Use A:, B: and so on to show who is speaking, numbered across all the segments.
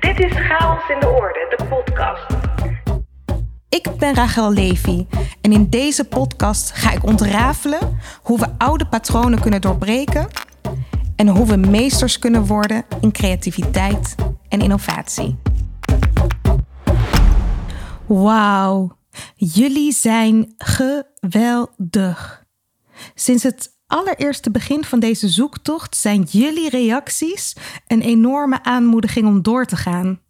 A: Dit is Chaos in de Orde, de podcast.
B: Ik ben Rachel Levy en in deze podcast ga ik ontrafelen hoe we oude patronen kunnen doorbreken en hoe we meesters kunnen worden in creativiteit en innovatie. Wauw, jullie zijn geweldig. Sinds het allereerste begin van deze zoektocht zijn jullie reacties een enorme aanmoediging om door te gaan.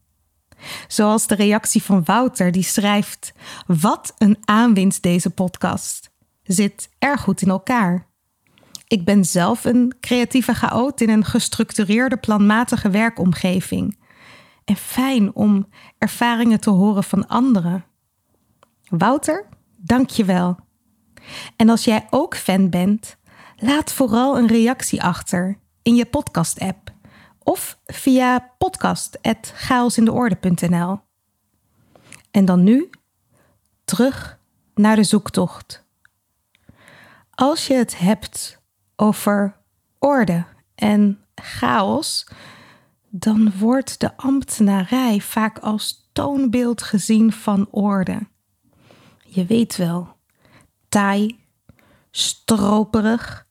B: Zoals de reactie van Wouter, die schrijft: Wat een aanwinst deze podcast. Zit erg goed in elkaar. Ik ben zelf een creatieve chaot in een gestructureerde, planmatige werkomgeving. En fijn om ervaringen te horen van anderen. Wouter, dank je wel. En als jij ook fan bent, laat vooral een reactie achter in je podcast-app of via podcast.chaosindeorde.nl. En dan nu terug naar de zoektocht. Als je het hebt over orde en chaos, dan wordt de ambtenarij vaak als toonbeeld gezien van orde. Je weet wel, taai, stroperig,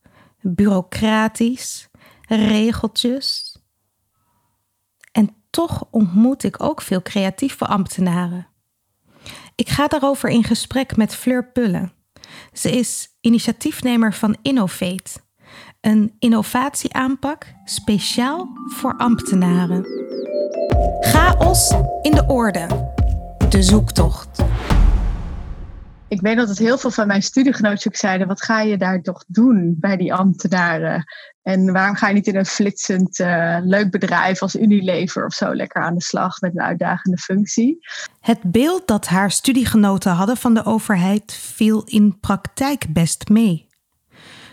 B: bureaucratisch, regeltjes. En toch ontmoet ik ook veel creatieve ambtenaren. Ik ga daarover in gesprek met Fleur Pullen. Ze is initiatiefnemer van Innovate, een innovatieaanpak speciaal voor ambtenaren. Chaos in de orde. De zoektocht.
C: Ik weet dat het heel veel van mijn studiegenoten ook zeiden: wat ga je daar toch doen bij die ambtenaren? En waarom ga je niet in een flitsend uh, leuk bedrijf als Unilever of zo lekker aan de slag met een uitdagende functie?
B: Het beeld dat haar studiegenoten hadden van de overheid viel in praktijk best mee.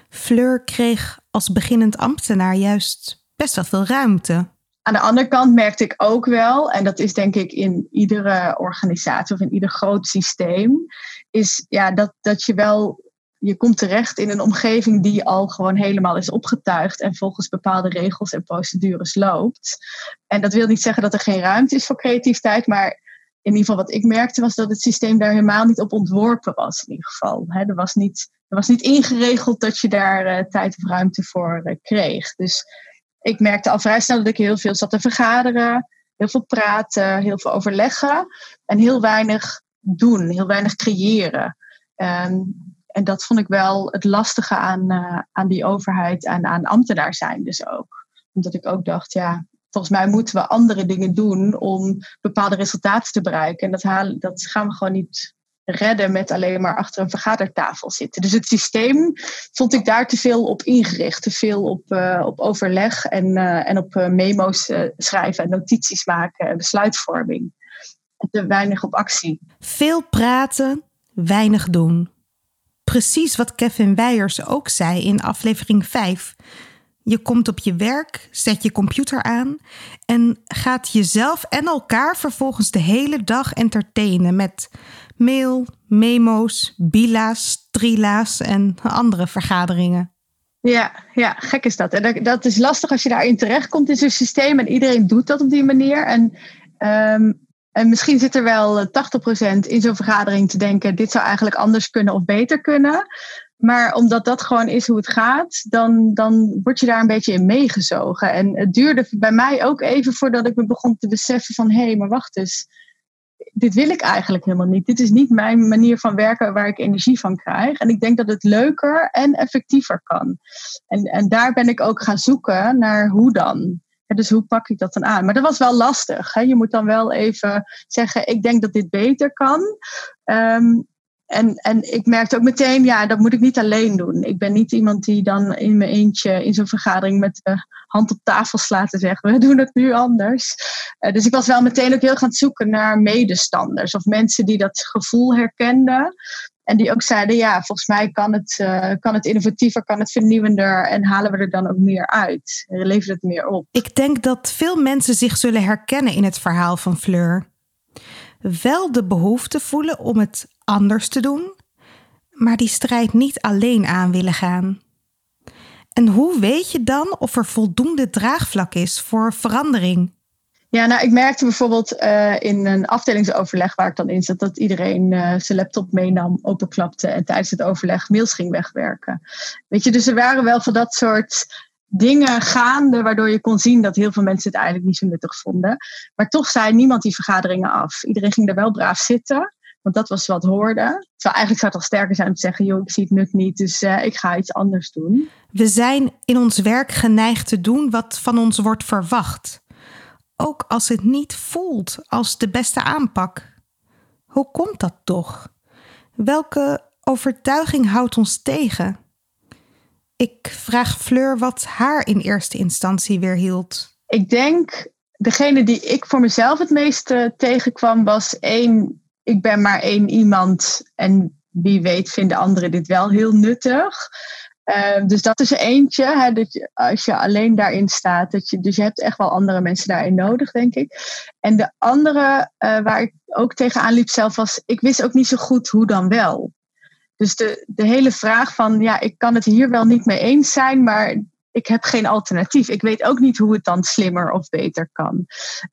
B: Fleur kreeg als beginnend ambtenaar juist best wel veel ruimte.
C: Aan de andere kant merkte ik ook wel, en dat is denk ik in iedere organisatie of in ieder groot systeem, is ja, dat, dat je wel, je komt terecht in een omgeving die al gewoon helemaal is opgetuigd en volgens bepaalde regels en procedures loopt. En dat wil niet zeggen dat er geen ruimte is voor creativiteit, maar in ieder geval wat ik merkte was dat het systeem daar helemaal niet op ontworpen was in ieder geval. er, was niet, er was niet ingeregeld dat je daar uh, tijd of ruimte voor uh, kreeg. Dus ik merkte al vrij snel dat ik heel veel zat te vergaderen, heel veel praten, heel veel overleggen en heel weinig doen, heel weinig creëren. Um, en dat vond ik wel het lastige aan, uh, aan die overheid en aan ambtenaar zijn dus ook. Omdat ik ook dacht, ja, volgens mij moeten we andere dingen doen om bepaalde resultaten te bereiken. En dat, halen, dat gaan we gewoon niet redden met alleen maar achter een vergadertafel zitten. Dus het systeem vond ik daar te veel op ingericht. Te veel op, uh, op overleg en, uh, en op uh, memo's schrijven en notities maken en besluitvorming. En te weinig op actie.
B: Veel praten, weinig doen. Precies wat Kevin Weijers ook zei in aflevering 5. Je komt op je werk, zet je computer aan en gaat jezelf en elkaar vervolgens de hele dag entertainen met mail, memo's, bila's, trila's en andere vergaderingen.
C: Ja, ja, gek is dat. En dat, dat is lastig als je daarin terechtkomt in zo'n systeem en iedereen doet dat op die manier. En, um, en misschien zit er wel 80% in zo'n vergadering te denken: dit zou eigenlijk anders kunnen of beter kunnen. Maar omdat dat gewoon is hoe het gaat, dan, dan word je daar een beetje in meegezogen. En het duurde bij mij ook even voordat ik me begon te beseffen van hé, hey, maar wacht eens dit wil ik eigenlijk helemaal niet. Dit is niet mijn manier van werken waar ik energie van krijg. En ik denk dat het leuker en effectiever kan. En, en daar ben ik ook gaan zoeken naar hoe dan. dus hoe pak ik dat dan aan? Maar dat was wel lastig. Hè? Je moet dan wel even zeggen: ik denk dat dit beter kan. Um, en, en ik merkte ook meteen, ja, dat moet ik niet alleen doen. Ik ben niet iemand die dan in mijn eentje in zo'n vergadering met de hand op tafel slaat en zegt, we doen het nu anders. Uh, dus ik was wel meteen ook heel gaan zoeken naar medestanders of mensen die dat gevoel herkenden. En die ook zeiden, ja, volgens mij kan het, uh, kan het innovatiever, kan het vernieuwender en halen we er dan ook meer uit. En levert het meer op.
B: Ik denk dat veel mensen zich zullen herkennen in het verhaal van Fleur. Wel de behoefte voelen om het anders te doen, maar die strijd niet alleen aan willen gaan. En hoe weet je dan of er voldoende draagvlak is voor verandering?
C: Ja, nou, ik merkte bijvoorbeeld uh, in een afdelingsoverleg waar ik dan in zat, dat iedereen uh, zijn laptop meenam, openklapte en tijdens het overleg mails ging wegwerken. Weet je, dus er waren wel van dat soort dingen gaande, waardoor je kon zien dat heel veel mensen het eigenlijk niet zo nuttig vonden. Maar toch zei niemand die vergaderingen af. Iedereen ging er wel braaf zitten. Want dat was wat hoorde. Terwijl eigenlijk zou het al sterker zijn om te zeggen: joh, ik zie het nut niet, dus uh, ik ga iets anders doen.
B: We zijn in ons werk geneigd te doen wat van ons wordt verwacht. Ook als het niet voelt als de beste aanpak. Hoe komt dat toch? Welke overtuiging houdt ons tegen? Ik vraag Fleur wat haar in eerste instantie weerhield.
C: Ik denk, degene die ik voor mezelf het meeste tegenkwam, was één ik ben maar één iemand en wie weet vinden anderen dit wel heel nuttig. Uh, dus dat is eentje, hè, dat je, als je alleen daarin staat. Dat je, dus je hebt echt wel andere mensen daarin nodig, denk ik. En de andere uh, waar ik ook tegenaan liep zelf was, ik wist ook niet zo goed hoe dan wel. Dus de, hele vraag van, ja, ik kan het hier wel niet mee eens zijn, maar ik heb geen alternatief. Ik weet ook niet hoe het dan slimmer of beter kan.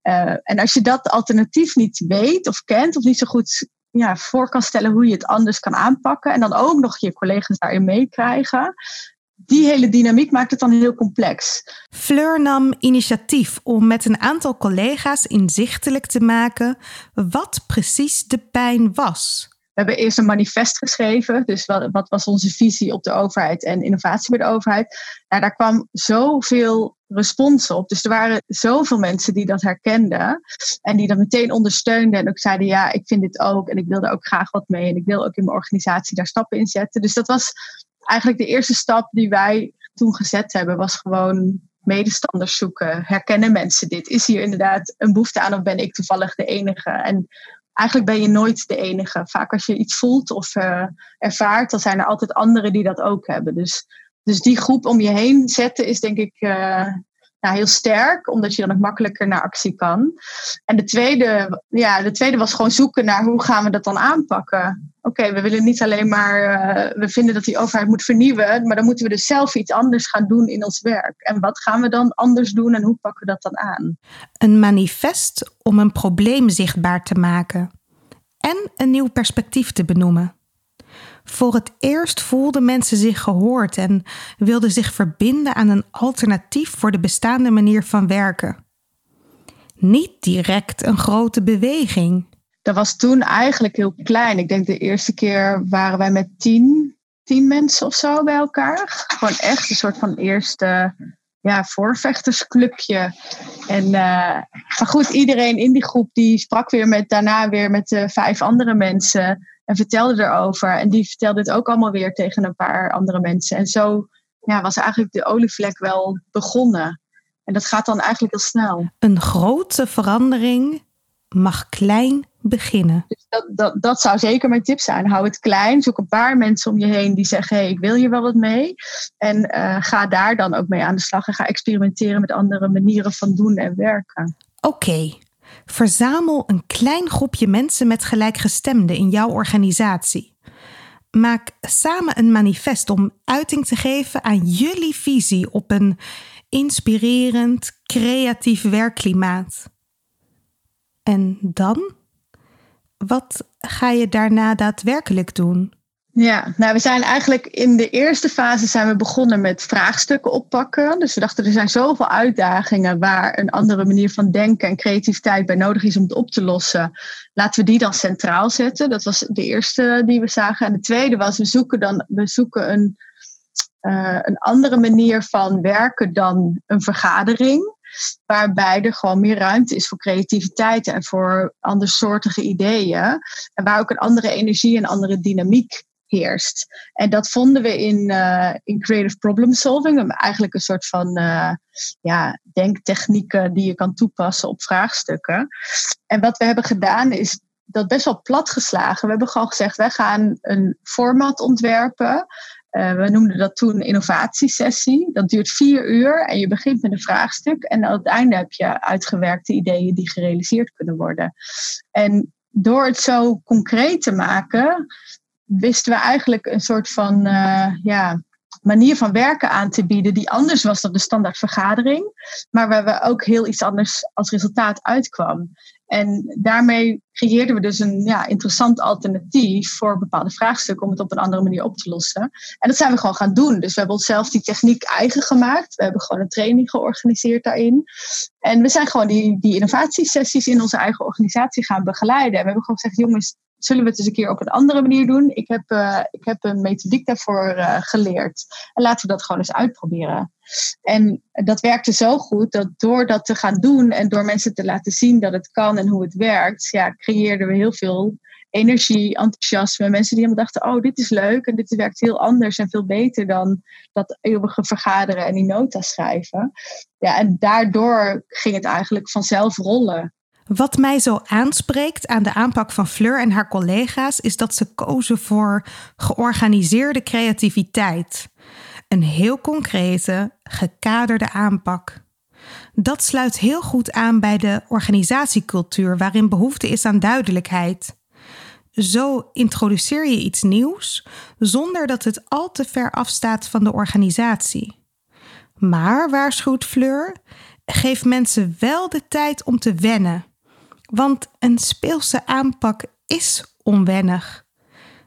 C: Uh, en als je dat alternatief niet weet of kent, of niet zo goed ja, voor kan stellen hoe je het anders kan aanpakken, en dan ook nog je collega's daarin meekrijgen, die hele dynamiek maakt het dan heel complex.
B: Fleur nam initiatief om met een aantal collega's inzichtelijk te maken wat precies de pijn was.
C: We hebben eerst een manifest geschreven. Dus wat, wat, was onze visie op de overheid en innovatie bij de overheid? Nou, daar kwam zoveel respons op. Dus er waren zoveel mensen die dat herkenden. En die dat meteen ondersteunden. En ook zeiden: Ja, ik vind dit ook. En ik wil er ook graag wat mee. En ik wil ook in mijn organisatie daar stappen in zetten. Dus dat was eigenlijk de eerste stap die wij toen gezet hebben. Was gewoon medestanders zoeken. Herkennen mensen dit? Is hier inderdaad een behoefte aan of ben ik toevallig de enige? En eigenlijk ben je nooit de enige. Vaak als je iets voelt of uh, ervaart, dan zijn er altijd anderen die dat ook hebben. Dus, dus die groep om je heen zetten is denk ik uh, nou, heel sterk, omdat je dan ook makkelijker naar actie kan. En de tweede, ja, de tweede was gewoon zoeken naar hoe gaan we dat dan aanpakken. Oké, we willen niet alleen maar, uh, we vinden dat die overheid moet vernieuwen, maar dan moeten we dus zelf iets anders gaan doen in ons werk. En wat gaan we dan anders doen en hoe pakken we dat dan aan?
B: Een manifest om een probleem zichtbaar te maken en een nieuw perspectief te benoemen. Voor het eerst voelden mensen zich gehoord en wilden zich verbinden aan een alternatief voor de bestaande manier van werken. Niet direct een grote beweging.
C: Dat was toen eigenlijk heel klein. Ik denk de eerste keer waren wij met tien, tien mensen of zo bij elkaar. Gewoon echt een soort van eerste ja, voorvechtersclubje. En, uh, maar goed, iedereen in die groep die sprak weer met, daarna weer met uh, vijf andere mensen en vertelde erover. En die vertelde het ook allemaal weer tegen een paar andere mensen. En zo ja, was eigenlijk de olievlek wel begonnen. En dat gaat dan eigenlijk heel snel.
B: Een grote verandering mag klein beginnen.
C: Dus dat, dat, dat zou zeker mijn tip zijn. Hou het klein. Zoek een paar mensen om je heen die zeggen: hé, hey, ik wil hier wel wat mee. En uh, ga daar dan ook mee aan de slag en ga experimenteren met andere manieren van doen en werken.
B: Oké. Okay. Verzamel een klein groepje mensen met gelijkgestemden in jouw organisatie. Maak samen een manifest om uiting te geven aan jullie visie op een inspirerend, creatief werkklimaat. En dan? Wat ga je daarna daadwerkelijk doen?
C: Ja, nou we zijn eigenlijk in de eerste fase zijn we begonnen met vraagstukken oppakken. Dus we dachten er zijn zoveel uitdagingen waar een andere manier van denken en creativiteit bij nodig is om het op te lossen. Laten we die dan centraal zetten. Dat was de eerste die we zagen. En de tweede was we zoeken dan we zoeken een, uh, een andere manier van werken dan een vergadering. Waarbij er gewoon meer ruimte is voor creativiteit en voor andersoortige ideeën. En waar ook een andere energie en andere dynamiek heerst. En dat vonden we in, uh, in creative problem solving. Eigenlijk een soort van uh, ja, denktechnieken die je kan toepassen op vraagstukken. En wat we hebben gedaan is dat best wel plat geslagen. We hebben gewoon gezegd, wij gaan een format ontwerpen. Uh, we noemden dat toen innovatiesessie. Dat duurt vier uur en je begint met een vraagstuk. En aan het einde heb je uitgewerkte ideeën die gerealiseerd kunnen worden. En door het zo concreet te maken, wisten we eigenlijk een soort van uh, ja, manier van werken aan te bieden die anders was dan de standaard vergadering, maar waar we ook heel iets anders als resultaat uitkwam. En daarmee creëerden we dus een ja, interessant alternatief voor bepaalde vraagstukken om het op een andere manier op te lossen. En dat zijn we gewoon gaan doen. Dus we hebben onszelf die techniek eigen gemaakt. We hebben gewoon een training georganiseerd daarin. En we zijn gewoon die, die innovatiesessies in onze eigen organisatie gaan begeleiden. En we hebben gewoon gezegd, jongens, zullen we het eens een keer op een andere manier doen? Ik heb, uh, ik heb een methodiek daarvoor uh, geleerd. En laten we dat gewoon eens uitproberen. En dat werkte zo goed dat door dat te gaan doen en door mensen te laten zien dat het kan en hoe het werkt, ja, creëerden we heel veel energie, enthousiasme. Mensen die helemaal dachten, oh, dit is leuk en dit werkt heel anders en veel beter dan dat eeuwige vergaderen en die nota schrijven. Ja, en daardoor ging het eigenlijk vanzelf rollen.
B: Wat mij zo aanspreekt aan de aanpak van Fleur en haar collega's is dat ze kozen voor georganiseerde creativiteit. Een heel concrete, gekaderde aanpak. Dat sluit heel goed aan bij de organisatiecultuur waarin behoefte is aan duidelijkheid. Zo introduceer je iets nieuws zonder dat het al te ver afstaat van de organisatie. Maar, waarschuwt Fleur, geef mensen wel de tijd om te wennen. Want een speelse aanpak is onwennig.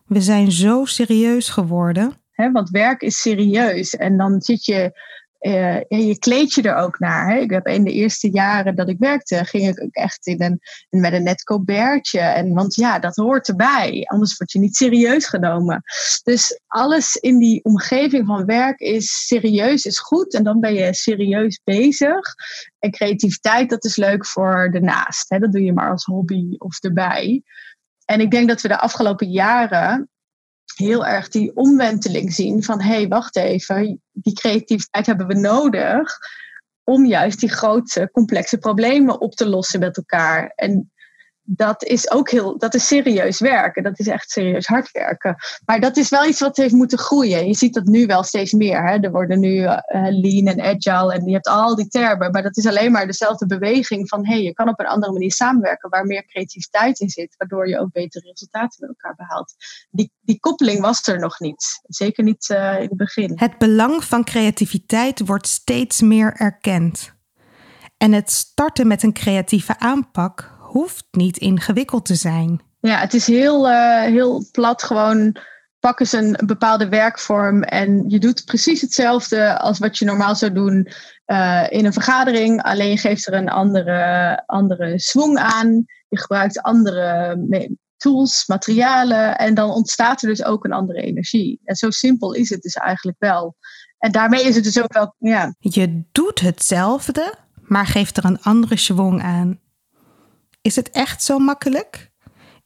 B: We zijn zo serieus geworden.
C: want werk is serieus. En dan zit je uh, je kleed je er ook naar. Hè? Ik heb in de eerste jaren dat ik werkte, ging ik ook echt in een, met een net colbertje. En, want ja, dat hoort erbij. Anders word je niet serieus genomen. Dus alles in die omgeving van werk is serieus, is goed. En dan ben je serieus bezig. En creativiteit, dat is leuk voor de naast. Hè? Dat doe je maar als hobby of erbij. En ik denk dat we de afgelopen jaren heel erg die omwenteling zien van hé, hey, wacht even, die creativiteit hebben we nodig om juist die grote, complexe problemen op te lossen met elkaar. En dat is ook heel, dat is serieus werken. Dat is echt serieus hard werken. Maar dat is wel iets wat heeft moeten groeien. Je ziet dat nu wel steeds meer. Hè? Er worden nu uh, lean en agile en je hebt al die termen. Maar dat is alleen maar dezelfde beweging van hey, je kan op een andere manier samenwerken waar meer creativiteit in zit, waardoor je ook betere resultaten met elkaar behaalt. Die, die koppeling was er nog niet. Zeker niet uh, in het begin.
B: Het belang van creativiteit wordt steeds meer erkend. En het starten met een creatieve aanpak hoeft niet ingewikkeld te zijn.
C: Ja, het is heel, uh, heel plat gewoon pak eens een bepaalde werkvorm en je doet precies hetzelfde als wat je normaal zou doen uh, in een vergadering. Alleen je geeft er een andere, andere swing aan. Je gebruikt andere tools, materialen en dan ontstaat er dus ook een andere energie. En zo simpel is het dus eigenlijk wel. En daarmee is het dus ook wel, ja.
B: Je doet hetzelfde, maar geeft er een andere schwung aan. Is het echt zo makkelijk?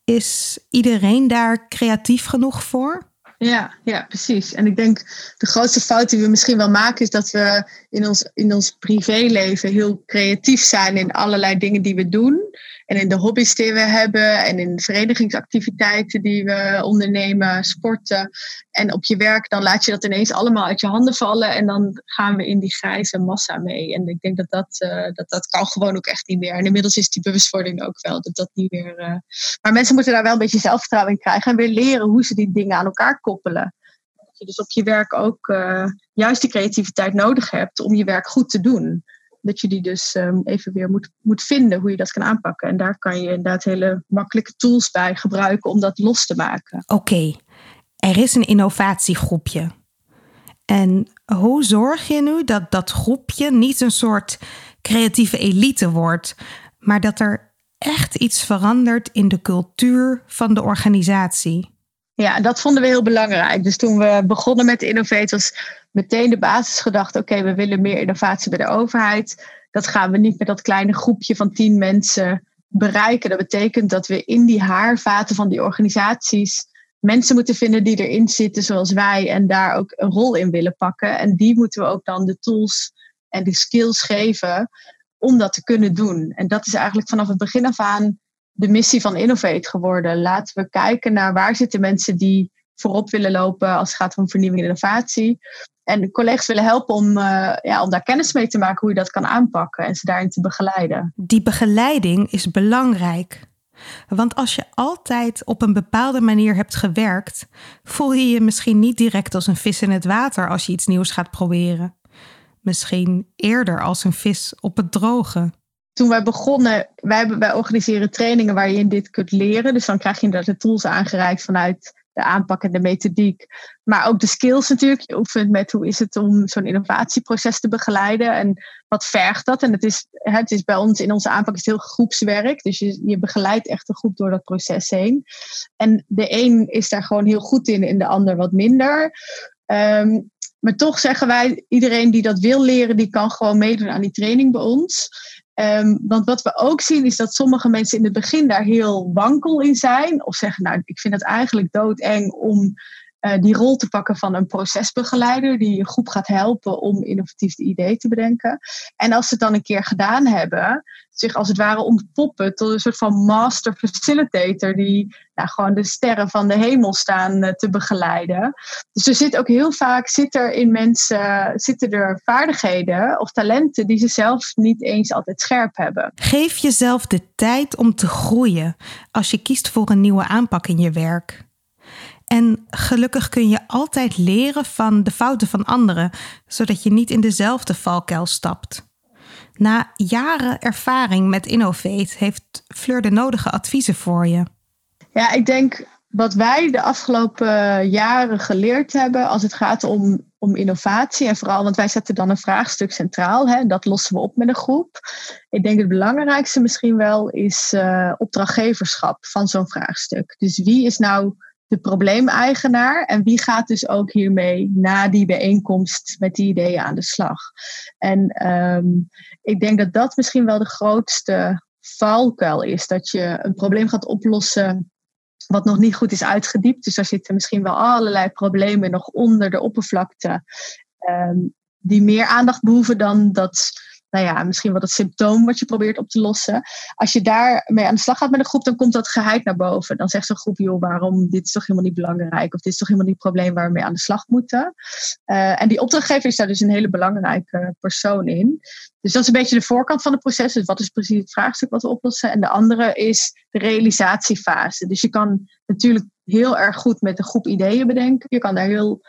B: Is iedereen daar creatief genoeg voor?
C: Ja, ja, precies. En ik denk de grootste fout die we misschien wel maken is dat we in ons, in ons privéleven heel creatief zijn in allerlei dingen die we doen. En in de hobby's die we hebben en in verenigingsactiviteiten die we ondernemen, sporten. En op je werk, dan laat je dat ineens allemaal uit je handen vallen. En dan gaan we in die grijze massa mee. En ik denk dat dat, uh, dat, dat kan gewoon ook echt niet meer. En inmiddels is die bewustwording ook wel dat dat niet meer. Uh... Maar mensen moeten daar wel een beetje zelfvertrouwen in krijgen. En weer leren hoe ze die dingen aan elkaar koppelen. Dat je dus op je werk ook uh, juist die creativiteit nodig hebt om je werk goed te doen dat je die dus um, even weer moet, moet vinden hoe je dat kan aanpakken. En daar kan je inderdaad hele makkelijke tools bij gebruiken om dat los te maken.
B: Oké, er is een innovatiegroepje. En hoe zorg je nu dat dat groepje niet een soort creatieve elite wordt, maar dat er echt iets verandert in de cultuur van de organisatie?
C: Ja, dat vonden we heel belangrijk. Dus toen we begonnen met Innovate was meteen de basis gedacht: oké, we willen meer innovatie bij de overheid. Dat gaan we niet met dat kleine groepje van tien mensen bereiken. Dat betekent dat we in die haarvaten van die organisaties mensen moeten vinden die erin zitten zoals wij en daar ook een rol in willen pakken. En die moeten we ook dan de tools en de skills geven om dat te kunnen doen. En dat is eigenlijk vanaf het begin af aan de missie van Innovate geworden. Laten we kijken naar waar zitten mensen die voorop willen lopen als het gaat om vernieuwing en innovatie. En collega's willen helpen om, uh, ja, om daar kennis mee te maken hoe je dat kan aanpakken en ze daarin te begeleiden.
B: Die begeleiding is belangrijk. Want als je altijd op een bepaalde manier hebt gewerkt, voel je je misschien niet direct als een vis in het water als je iets nieuws gaat proberen. Misschien eerder als een vis op het droge.
C: Toen wij begonnen, wij, organiseren trainingen waar je in dit kunt leren. Dus dan krijg je inderdaad de tools aangereikt vanuit de aanpak en de methodiek. Maar ook de skills natuurlijk. Je oefent met hoe is het om zo'n innovatieproces te begeleiden. En wat vergt dat? En het is, het is bij ons in onze aanpak is heel groepswerk. Dus je, je begeleidt echt een groep door dat proces heen. En de een is daar gewoon heel goed in en de ander wat minder. Ehm, maar toch zeggen wij, iedereen die dat wil leren, die kan gewoon meedoen aan die training bij ons. Um, want wat we ook zien is dat sommige mensen in het begin daar heel wankel in zijn. Of zeggen, nou, ik vind het eigenlijk doodeng om uh, die rol te pakken van een procesbegeleider die je groep gaat helpen om innovatief ideeën te bedenken. En als ze het dan een keer gedaan hebben, zich als het ware ontpoppen tot een soort van master facilitator die nou, gewoon de sterren van de hemel staan uh, te begeleiden. Dus er zit ook heel vaak zit er in mensen zitten er vaardigheden of talenten die ze zelf niet eens altijd scherp hebben.
B: Geef jezelf de tijd om te groeien als je kiest voor een nieuwe aanpak in je werk. En gelukkig kun je altijd leren van de fouten van anderen, zodat je niet in dezelfde valkuil stapt. Na jaren ervaring met Innovate heeft Fleur de nodige adviezen voor je.
C: Ja, ik denk wat wij de afgelopen jaren geleerd hebben als het gaat om, om innovatie. En vooral, want wij zetten dan een vraagstuk centraal. Hè, dat lossen we op met een groep. Ik denk het belangrijkste misschien wel is uh, opdrachtgeverschap van zo'n vraagstuk. Dus wie is nou de probleemeigenaar en wie gaat dus ook hiermee na die bijeenkomst met die ideeën aan de slag. En um, ik denk dat dat misschien wel de grootste valkuil is, dat je een probleem gaat oplossen wat nog niet goed is uitgediept. Dus daar zitten misschien wel allerlei problemen nog onder de oppervlakte. Um, die meer aandacht behoeven dan dat nou ja, misschien wat het symptoom wat je probeert op te lossen. Als je daarmee aan de slag gaat met een groep, dan komt dat geheid naar boven. Dan zegt zo'n groep, joh, waarom, dit is toch helemaal niet belangrijk? Of dit is toch helemaal niet het probleem waar we mee aan de slag moeten? Uh, en die opdrachtgever is daar dus een hele belangrijke persoon in. Dus dat is een beetje de voorkant van het proces. Dus wat is precies het vraagstuk wat we oplossen? En de andere is de realisatiefase. Dus je kan natuurlijk heel erg goed met een groep ideeën bedenken. Je kan daar heel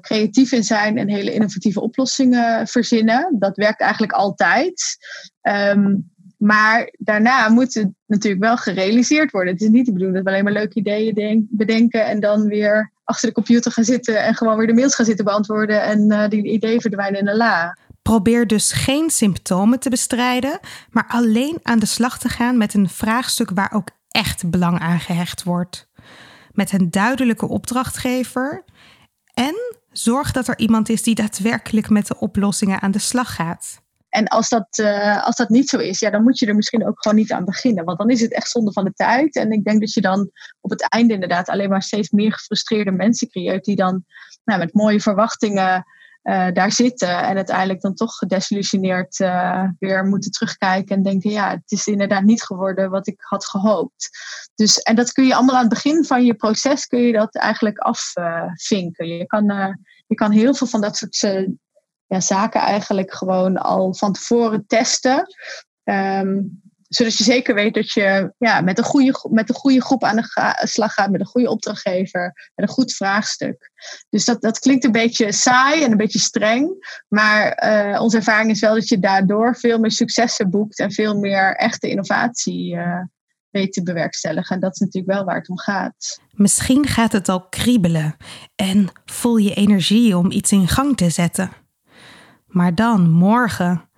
C: creatief in zijn en hele innovatieve oplossingen verzinnen. Dat werkt eigenlijk altijd. Um, maar daarna moet het natuurlijk wel gerealiseerd worden. Het is niet de bedoeling dat we alleen maar leuke ideeën denk, bedenken en dan weer achter de computer gaan zitten en gewoon weer de mails gaan zitten beantwoorden en uh, die ideeën verdwijnen in de la.
B: Probeer dus geen symptomen te bestrijden, maar alleen aan de slag te gaan met een vraagstuk waar ook echt belang aan gehecht wordt. Met een duidelijke opdrachtgever en zorg dat er iemand is die daadwerkelijk met de oplossingen aan de slag gaat.
C: En als dat, uh, als dat niet zo is, ja, dan moet je er misschien ook gewoon niet aan beginnen. Want dan is het echt zonde van de tijd. En ik denk dat je dan op het einde inderdaad alleen maar steeds meer gefrustreerde mensen creëert. Die dan nou, met mooie verwachtingen uh, daar zitten en uiteindelijk dan toch gedesillusioneerd uh, weer moeten terugkijken en denken, ja, het is inderdaad niet geworden wat ik had gehoopt. Dus, en dat kun je allemaal aan het begin van je proces, kun je dat eigenlijk afvinken. je, kan, uh, je kan heel veel van dat soort ja, zaken eigenlijk gewoon al van tevoren testen. Um, zodat je zeker weet dat je ja, met, een goede, met een goede groep aan de slag gaat, met een goede opdrachtgever, met een goed vraagstuk. Dus dat, dat klinkt een beetje saai en een beetje streng, maar uh, onze ervaring is wel dat je daardoor veel meer successen boekt en veel meer echte innovatie uh, weet te bewerkstelligen. En dat is natuurlijk wel waar het om gaat.
B: Misschien gaat het al kriebelen en voel je energie om iets in gang te zetten. Maar dan, morgen,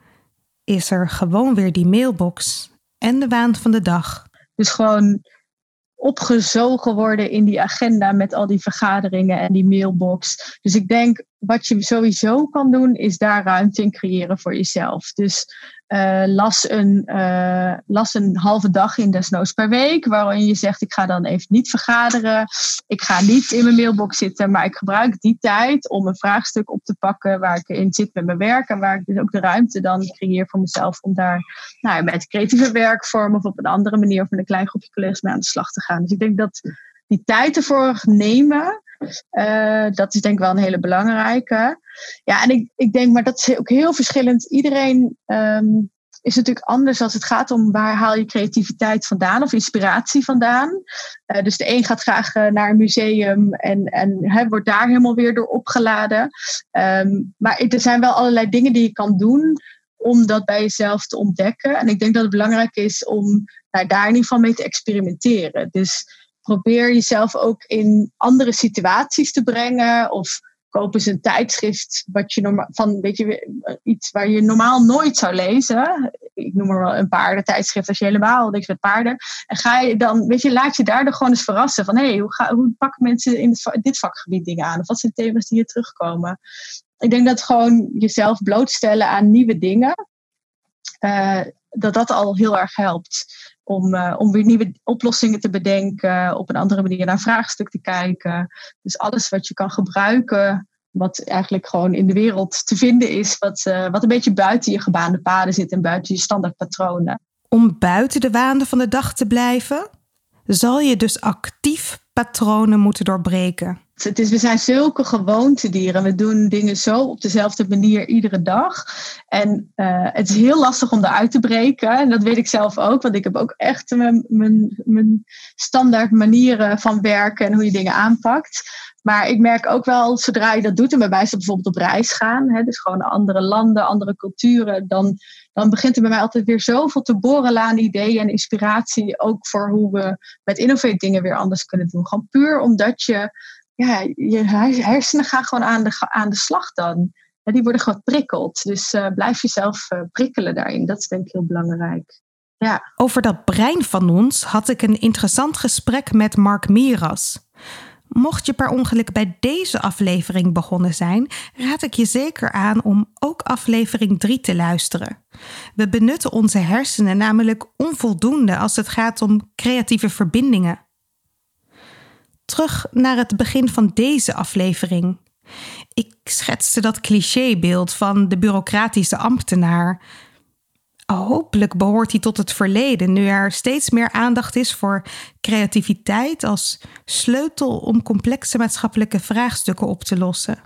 B: is er gewoon weer die mailbox en de waan van de dag.
C: Dus gewoon opgezogen worden in die agenda met al die vergaderingen en die mailbox. Dus ik denk, wat je sowieso kan doen, is daar ruimte in creëren voor jezelf. Dus uh, las, een, uh, las een halve dag in desnoods per week, waarin je zegt: Ik ga dan even niet vergaderen. Ik ga niet in mijn mailbox zitten, maar ik gebruik die tijd om een vraagstuk op te pakken waar ik in zit met mijn werk. En waar ik dus ook de ruimte dan creëer voor mezelf om daar nou, met creatieve werkvorm of op een andere manier of met een klein groepje collega's mee aan de slag te gaan. Dus ik denk dat die tijd ervoor nemen, uh, dat is denk ik wel een hele belangrijke. Ja, en ik, ik denk, maar dat is ook heel verschillend. Iedereen um, is natuurlijk anders als het gaat om waar haal je creativiteit vandaan of inspiratie vandaan. Uh, dus de een gaat graag uh, naar een museum en, en hè, wordt daar helemaal weer door opgeladen. Um, maar er zijn wel allerlei dingen die je kan doen om dat bij jezelf te ontdekken. En ik denk dat het belangrijk is om nou, daar in ieder geval mee te experimenteren. Dus probeer jezelf ook in andere situaties te brengen of koop eens een tijdschrift wat je van weet je, iets waar je normaal nooit zou lezen. Ik noem maar wel een paardentijdschrift als je helemaal niks met paarden. En ga je dan, weet je, laat je daardoor gewoon eens verrassen van hé, hey, hoe, hoe pakken mensen in dit vakgebied dingen aan? Of wat zijn thema's die hier terugkomen? Ik denk dat gewoon jezelf blootstellen aan nieuwe dingen, uh, dat dat al heel erg helpt om, uh, om weer nieuwe oplossingen te bedenken, op een andere manier naar vraagstuk te kijken. Dus alles wat je kan gebruiken, wat eigenlijk gewoon in de wereld te vinden is, wat, uh, wat een beetje buiten je gebaande paden zit en buiten je standaardpatronen.
B: Om buiten de waan van de dag te blijven, zal je dus actief patronen moeten doorbreken.
C: Het is, we zijn zulke gewoontedieren. We doen dingen zo op dezelfde manier iedere dag. En uh, het is heel lastig om eruit te breken. En dat weet ik zelf ook, want ik heb ook echt mijn, mijn, mijn standaard manieren van werken en hoe je dingen aanpakt. Maar ik merk ook wel, zodra je dat doet, en bij mij is bijvoorbeeld op reis gaan, hè, dus gewoon andere landen, andere culturen, dan, dan begint er bij mij altijd weer zoveel te borrelen aan ideeën en inspiratie, ook voor hoe we met Innovate dingen weer anders kunnen doen. Gewoon puur omdat je ja, je hersenen gaan gewoon aan de, aan de slag dan. Die worden gewoon prikkeld. Dus uh, blijf jezelf uh, prikkelen daarin. Dat is denk ik heel belangrijk. Ja.
B: Over dat brein van ons had ik een interessant gesprek met Mark Miras. Mocht je per ongeluk bij deze aflevering begonnen zijn, raad ik je zeker aan om ook aflevering 3 te luisteren. We benutten onze hersenen namelijk onvoldoende als het gaat om creatieve verbindingen terug naar het begin van deze aflevering. Ik schetste dat clichébeeld van de bureaucratische ambtenaar. Hopelijk behoort hij tot het verleden, nu er steeds meer aandacht is voor creativiteit als sleutel om complexe maatschappelijke vraagstukken op te lossen.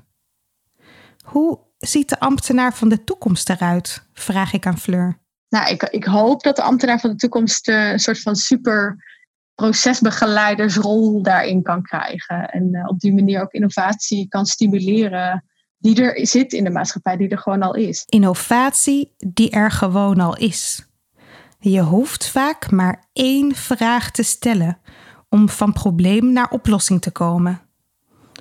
B: Hoe ziet de ambtenaar van de toekomst eruit? Vraag ik aan Fleur.
C: Nou, ik, ik hoop dat de ambtenaar van de toekomst uh, een soort van super procesbegeleidersrol daarin kan krijgen. En uh, op die manier ook innovatie kan stimuleren die er zit in de maatschappij, die er gewoon al is.
B: Innovatie die er gewoon al is. Je hoeft vaak maar één vraag te stellen om van probleem naar oplossing te komen.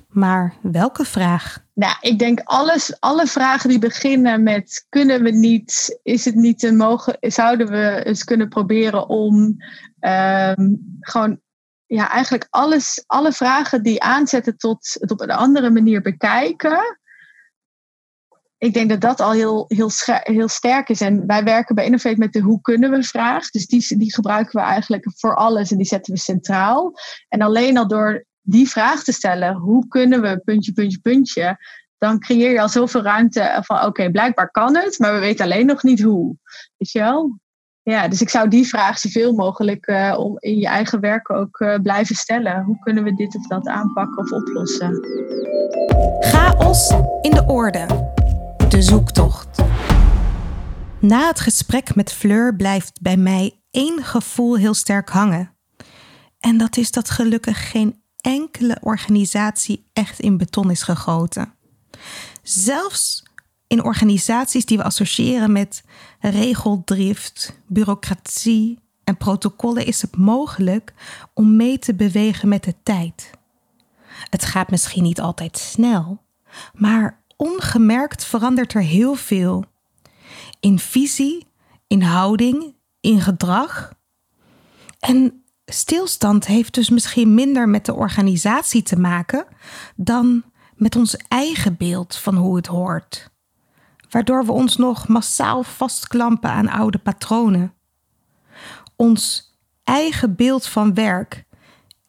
B: Maar welke vraag?
C: Nou, ik denk alles, alle vragen die beginnen met kunnen we niet, is het niet een mogen, zouden we eens kunnen proberen om um, gewoon ja, eigenlijk alles, alle vragen die aanzetten tot het op een andere manier bekijken. Ik denk dat dat al heel, heel, heel sterk is. En wij werken bij Innovate met de hoe kunnen we vraag. Dus die, die gebruiken we eigenlijk voor alles en die zetten we centraal. En alleen al door die vraag te stellen, hoe kunnen we puntje, puntje, puntje, dan creëer je al zoveel ruimte van oké, blijkbaar kan het, maar we weten alleen nog niet hoe. Weet je wel? Ja, dus ik zou die vraag zoveel mogelijk uh, om in je eigen werk ook uh, blijven stellen. Hoe kunnen we dit of dat aanpakken of oplossen?
B: Chaos in de orde. De zoektocht. Na het gesprek met Fleur blijft bij mij één gevoel heel sterk hangen. En dat is dat gelukkig geen enkele organisatie echt in beton is gegoten. Zelfs in organisaties die we associëren met regeldrift, bureaucratie en protocollen is het mogelijk om mee te bewegen met de tijd. Het gaat misschien niet altijd snel, maar ongemerkt verandert er heel veel. In visie, in houding, in gedrag. En stilstand heeft dus misschien minder met de organisatie te maken dan met ons eigen beeld van hoe het hoort. Waardoor we ons nog massaal vastklampen aan oude patronen. Ons eigen beeld van werk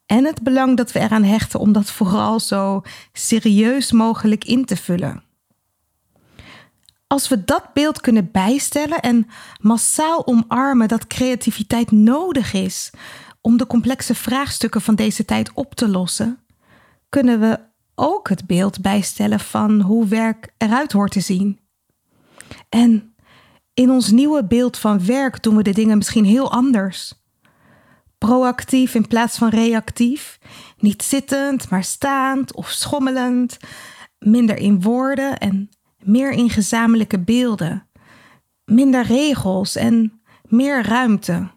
B: en het belang dat we eraan hechten om dat vooral zo serieus mogelijk in te vullen. Als we dat beeld kunnen bijstellen en massaal omarmen dat creativiteit nodig is om de complexe vraagstukken van deze tijd op te lossen, kunnen we ook het beeld bijstellen van hoe werk eruit hoort te zien. En In ons nieuwe beeld van werk doen we de dingen misschien heel anders. Proactief in plaats van reactief. Niet zittend, maar staand of schommelend. Minder in woorden en meer in gezamenlijke beelden. Minder regels en meer ruimte.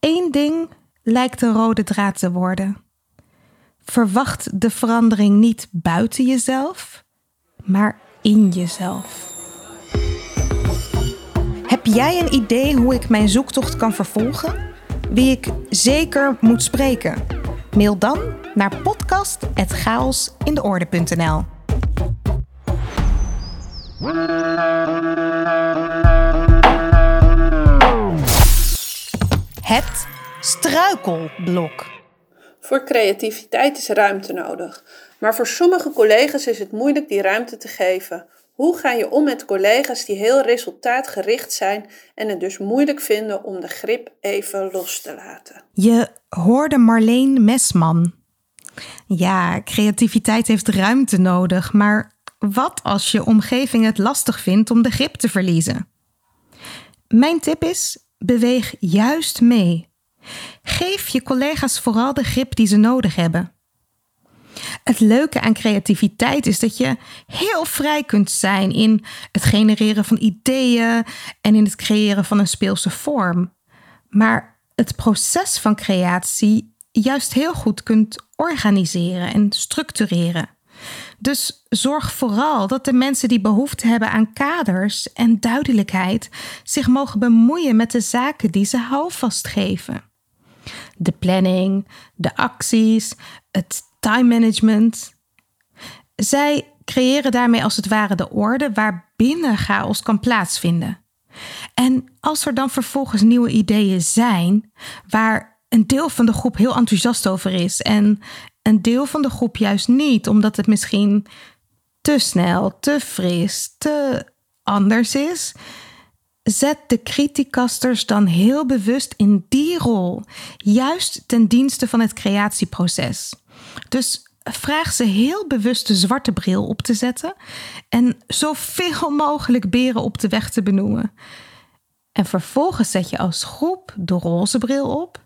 B: Eén ding lijkt een rode draad te worden. Verwacht de verandering niet buiten jezelf, maar in jezelf. Heb jij een idee hoe ik mijn zoektocht kan vervolgen? Wie ik zeker moet spreken? Mail dan naar podcast.chaosindeorde.nl Het struikelblok.
D: Voor creativiteit is ruimte nodig. Maar voor sommige collega's is het moeilijk die ruimte te geven. Hoe ga je om met collega's die heel resultaatgericht zijn en het dus moeilijk vinden om de grip even los te laten?
B: Je hoorde Marleen Mesman. Ja, creativiteit heeft ruimte nodig, maar wat als je omgeving het lastig vindt om de grip te verliezen? Mijn tip is: beweeg juist mee. Geef je collega's vooral de grip die ze nodig hebben. Het leuke aan creativiteit is dat je heel vrij kunt zijn in het genereren van ideeën en in het creëren van een speelse vorm. Maar het proces van creatie juist heel goed kunt organiseren en structureren. Dus zorg vooral dat de mensen die behoefte hebben aan kaders en duidelijkheid zich mogen bemoeien met de zaken die ze houvast geven. De planning, de acties, het time management. Zij creëren daarmee als het ware de orde waarbinnen chaos kan plaatsvinden. En als er dan vervolgens nieuwe ideeën zijn, waar een deel van de groep heel enthousiast over is en een deel van de groep juist niet, omdat het misschien te snel, te fris, te anders is, zet de criticasters dan heel bewust in die rol, juist ten dienste van het creatieproces. Dus vraag ze heel bewust de zwarte bril op te zetten en zoveel mogelijk beren op de weg te benoemen. En vervolgens zet je als groep de roze bril op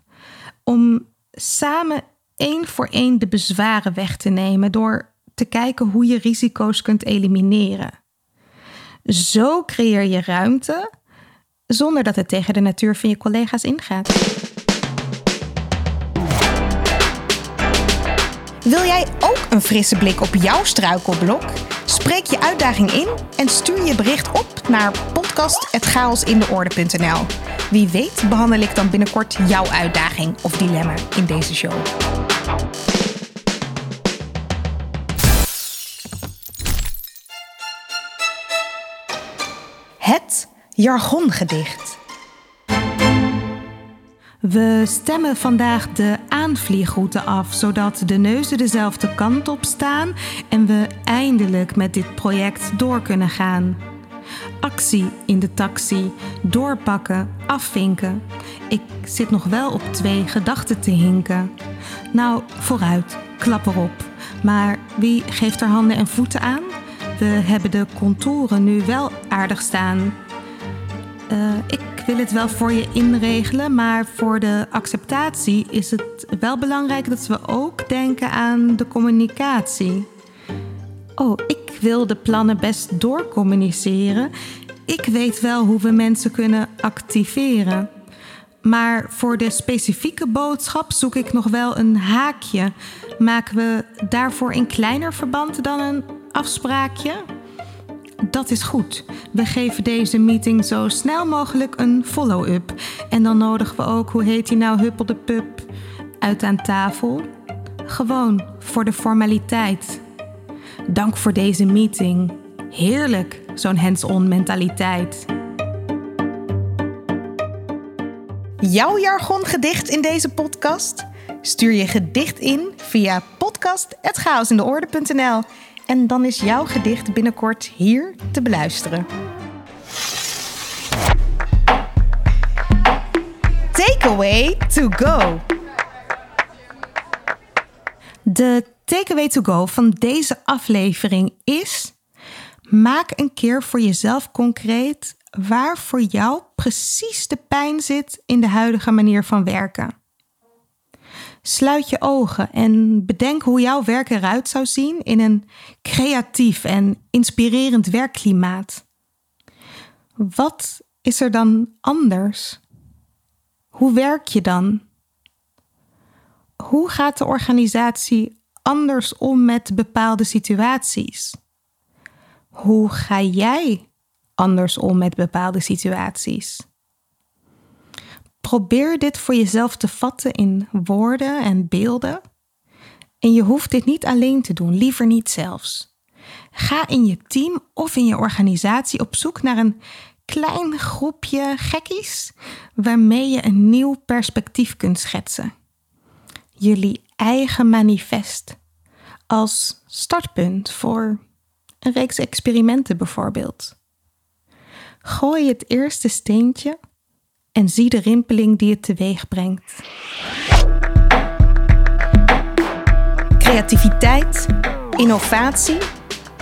B: om samen één voor één de bezwaren weg te nemen door te kijken hoe je risico's kunt elimineren. Zo creëer je ruimte zonder dat het tegen de natuur van je collega's ingaat. Wil jij ook een frisse blik op jouw struikelblok? Spreek je uitdaging in en stuur je bericht op naar podcast.chaosindeorde.nl. Wie weet behandel ik dan binnenkort jouw uitdaging of dilemma in deze show. Het jargongedicht. We stemmen vandaag de aanvliegroute af, zodat de neuzen dezelfde kant op staan en we eindelijk met dit project door kunnen gaan. Actie in de taxi, doorpakken, afvinken. Ik zit nog wel op twee gedachten te hinken. Nou, vooruit, klap erop. Maar wie geeft er handen en voeten aan? We hebben de contouren nu wel aardig staan. Uh, ik wil het wel voor je inregelen, maar voor de acceptatie is het wel belangrijk dat we ook denken aan de communicatie. Oh, ik wil de plannen best doorcommuniceren. Ik weet wel hoe we mensen kunnen activeren. Maar voor de specifieke boodschap zoek ik nog wel een haakje. Maken we daarvoor in kleiner verband dan een afspraakje? Dat is goed. We geven deze meeting zo snel mogelijk een follow-up. En dan nodigen we ook, hoe heet die nou, Huppel de Pup, uit aan tafel. Gewoon voor de formaliteit. Dank voor deze meeting. Heerlijk, zo'n hands-on mentaliteit. Jouw jargongedicht in deze podcast? Stuur je gedicht in via podcast.chaosindeorde.nl en dan is jouw gedicht binnenkort hier te beluisteren. Takeaway to go. De takeaway to go van deze aflevering is: Maak een keer voor jezelf concreet waar voor jou precies de pijn zit in de huidige manier van werken. Sluit je ogen en bedenk hoe jouw werk eruit zou zien in een creatief en inspirerend werkklimaat. Wat is er dan anders? Hoe werk je dan? Hoe gaat de organisatie anders om met bepaalde situaties? Hoe ga jij anders om met bepaalde situaties? Probeer dit voor jezelf te vatten in woorden en beelden. En je hoeft dit niet alleen te doen, liever niet zelfs. Ga in je team of in je organisatie op zoek naar een klein groepje gekkies waarmee je een nieuw perspectief kunt schetsen. Jullie eigen manifest als startpunt voor een reeks experimenten bijvoorbeeld. Gooi het eerste steentje en zie de rimpeling die het teweeg brengt. Creativiteit, innovatie,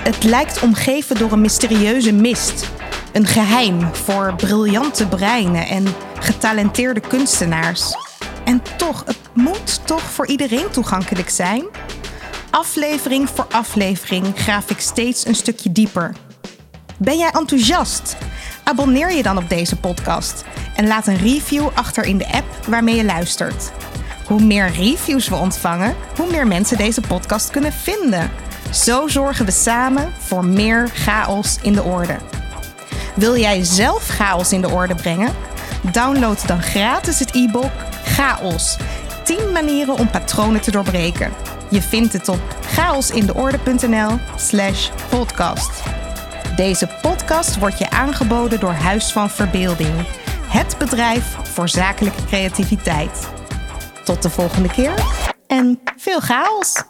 B: het lijkt omgeven door een mysterieuze mist. Een geheim voor briljante breinen en getalenteerde kunstenaars. En toch, het moet toch voor iedereen toegankelijk zijn? Aflevering voor aflevering graaf ik steeds een stukje dieper. Ben jij enthousiast? Abonneer je dan op deze podcast en laat een review achter in de app waarmee je luistert. Hoe meer reviews we ontvangen, hoe meer mensen deze podcast kunnen vinden. Zo zorgen we samen voor meer chaos in de orde. Wil jij zelf chaos in de orde brengen? Download dan gratis het e-book Chaos. 10 manieren om patronen te doorbreken. Je vindt het op chaosindeorde.nl/slash podcast. Deze podcast wordt je aangeboden door Huis van Verbeelding, het bedrijf voor zakelijke creativiteit. Tot de volgende keer en veel chaos!